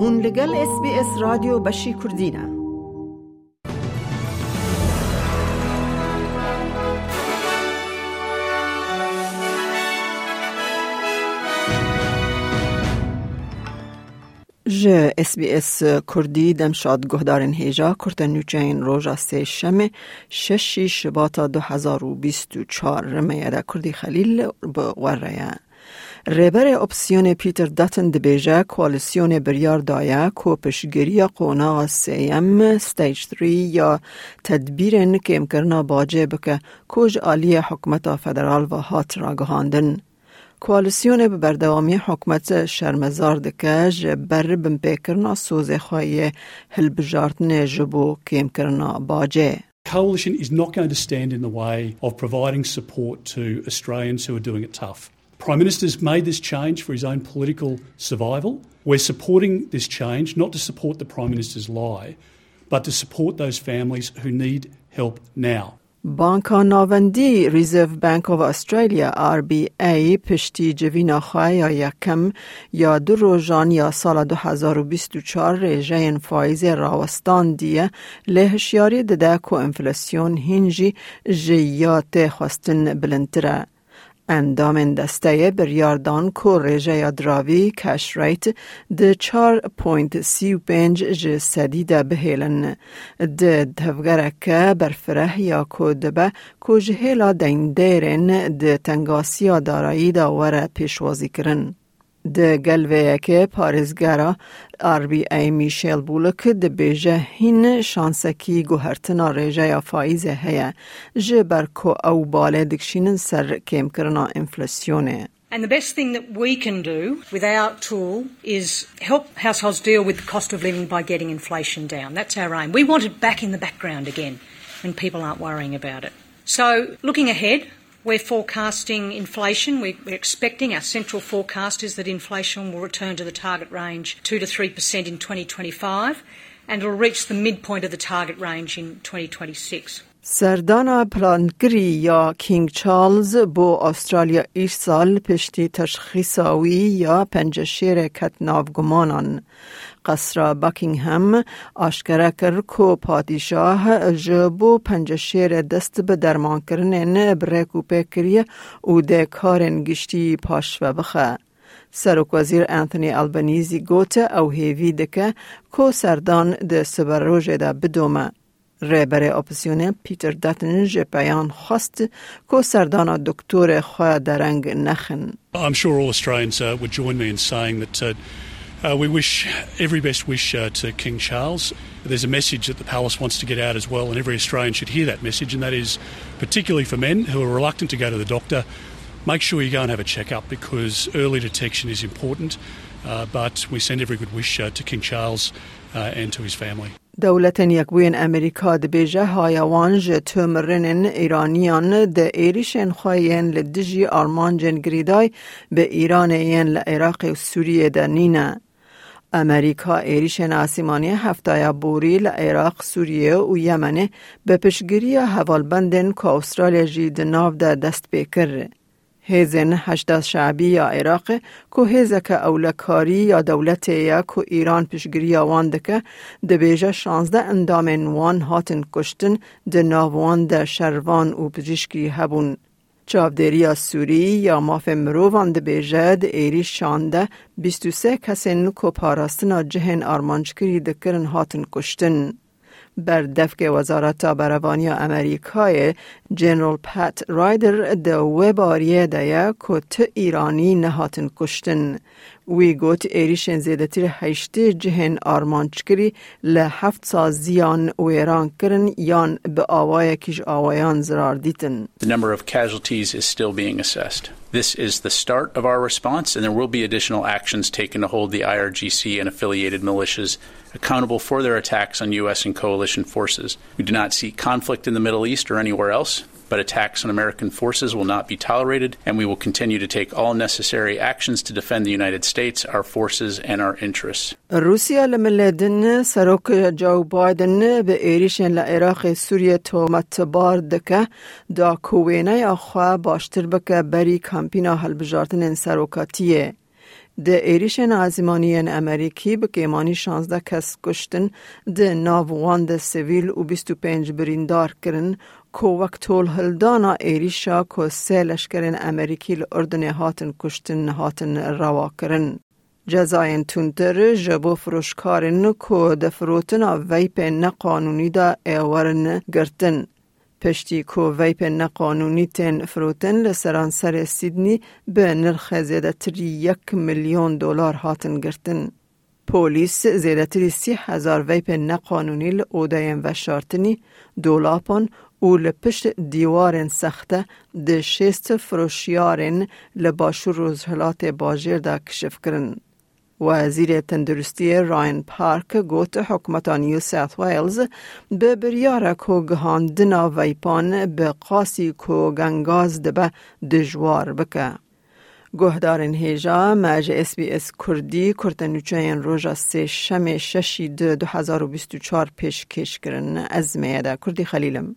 هون لگل اس بی اس رادیو بشی کردینه ج اس بی اس کردی دمشاد گهدارن هیجا کرتن نوچین روژا سه شمه ششی شباتا دو هزار و بیست و چار رمیه کردی خلیل بغوره ریبر اپسیون پیتر داتن دبیجه کوالیسیون بریار دایا کو پشگیری قونا سیم ستیج 3 یا تدبیرن که امکرنا باجه بکه کوج آلی حکمت فدرال و هات را گهاندن. کوالسیون به بردوامی حکمت شرمزار دکه جبر بمپیکرنا سوز خواهی هلبجارتن جبو کم کرنا باجه. Coalition is not going to stand in the way of providing support to Australians who are doing it tough. Prime Minister's made this change for his own political survival. We're supporting this change not to support the Prime Minister's lie, but to support those families who need help now. بانکا ناوندی ریزرو بانک آف استرالیا آر بی ای پشتی جوینا خواه یا یکم یا دو روزان یا سال 2024 ریجه فایز راوستان دیه لهشیاری دده که انفلاسیون هنجی جیات خواستن بلندتره. اندام دسته بریاردان کو رژه دراوی کش ریت ده چار پوینت سی و پنج جه سدی ده بهیلن ده دفگره برفره یا کو دبه کو جهیلا دین دیرن ده تنگاسی دارایی دا وره پیشوازی کرن. د گلوه که پارزگرا آر بی ای میشیل بولک د بیجه هین شانسکی گوهرتنا ریجه یا فایزه هیا جبر کو او باله دکشینن سر کم کرنا انفلاسیونه. And the best thing that we can do with our tool is help households deal with the cost of living by getting inflation down. That's our aim. We want it back in the background again when people aren't worrying about it. So, looking ahead, we're forecasting inflation. We're expecting, our central forecast is that inflation will return to the target range 2 to 3% in 2025 and it will reach the midpoint of the target range in 2026. سردانا پلانگری یا کینگ چارلز بو استرالیا ایش سال پشتی تشخیصاوی یا پنجشیر کت نافگمانان قصر باکینگهم آشکره کر کو پادشاه جبو پنجشیر دست به درمان کرنن بریکو پیکریه او ده کارن گشتی پاش و بخه. سرک وزیر انتونی البنیزی گوته او هیوی دکه کو سردان ده سبروژه ده بدومه. رهبر اپوزیسیون پیتر داتن جپیان خواست که سردان دکتر خواه درنگ نخن. I'm sure all Australians uh, would join me in saying that uh, uh, we wish every best wish uh, to King Charles. There's a message that the palace wants to get out as well, and every Australian should hear that message, and that is particularly for men who are reluctant to go to the doctor. Make sure you go and have a checkup because early detection is important. Uh, but we send every good wish uh, to King Charles and to his family. دولت یکوین امریکا د بیجه هایوان جه تمرنن ایرانیان د ایریشن خواهین لدجی آرمان جن گریدای به ایران این لعراق و سوریه در نینه. امریکا ایریشن آسیمانی هفتای بوری لعراق سوریه و یمنه به پشگیری حوالبندن که استرالیا جی دناو در دست بکره. هیزن هشداد شعبی یا عراق که هیزه که اولکاری یا دولت یا که ایران پیشگیری آوان دکه دبیجه شانزده اندام وان هاتن کشتن ده ناوان ده شروان و پزشکی هبون. چاودری سوری یا ماف مروان ده بیجه ده ایری شانده 23 کسین که پاراستنا جهن آرمانچکری دکرن هاتن کشتن. بر دفک وزارت بروانی امریکای جنرال پت رایدر د وباریه دیا ایرانی نهاتن کشتن. وی گوت ایریشن زیدتر هشتی جهن آرمانچکری لحفت سازیان و ایران کرن یان به آوای کش آوایان زرار دیتن. The number of casualties is still being assessed. This is the start of our response, and there will be additional actions taken to hold the IRGC and affiliated militias accountable for their attacks on U.S. and coalition forces. We do not see conflict in the Middle East or anywhere else, but attacks on American forces will not be tolerated, and we will continue to take all necessary actions to defend the United States, our forces, and our interests. روسیا لملدن سروک جو بایدن به ایریشن لعراق سوریه تومت بار دکه دا کوینه یا خواه باشتر بکه بری کامپینا هلبجارتن سروکاتیه. ده ایریشن آزمانیان امریکی بکیمانی 16 کس کشتن ده ناووان ده سویل و 25 بریندار کرن که وقت طول هلدانا ایریشا که سه لشکرین امریکی لأردن هاتن کشتن هاتن روا کرن. جزاین تونتر جبو فروشکارن که دفروتن ویپ نقانونی دا ایورن گرتن. پشتی کو ویپ نقانونی تن فروتن لسرانسر سیدنی به نرخ زیده تری یک میلیون دلار هاتن گرتن. پولیس زیده تری سی هزار ویپ نقانونی لعودین و شارتنی دولاپان او لپشت دیوارن سخته ده شست فروشیارن لباشور روزهلات باجر دا کشف کرن. وزیر تندرستی راین پارک گوت حکمت نیو ساوت ویلز به بریار کو گهاندنا ویپان به قاسی کو گنگاز دبه دجوار بکه. گهدارن هیجا مج اس بی اس کردی کرتنوچین روژا سه شم ششی دو دو هزار و بیست و چار پیش کش کرن از میاده کردی خلیلم.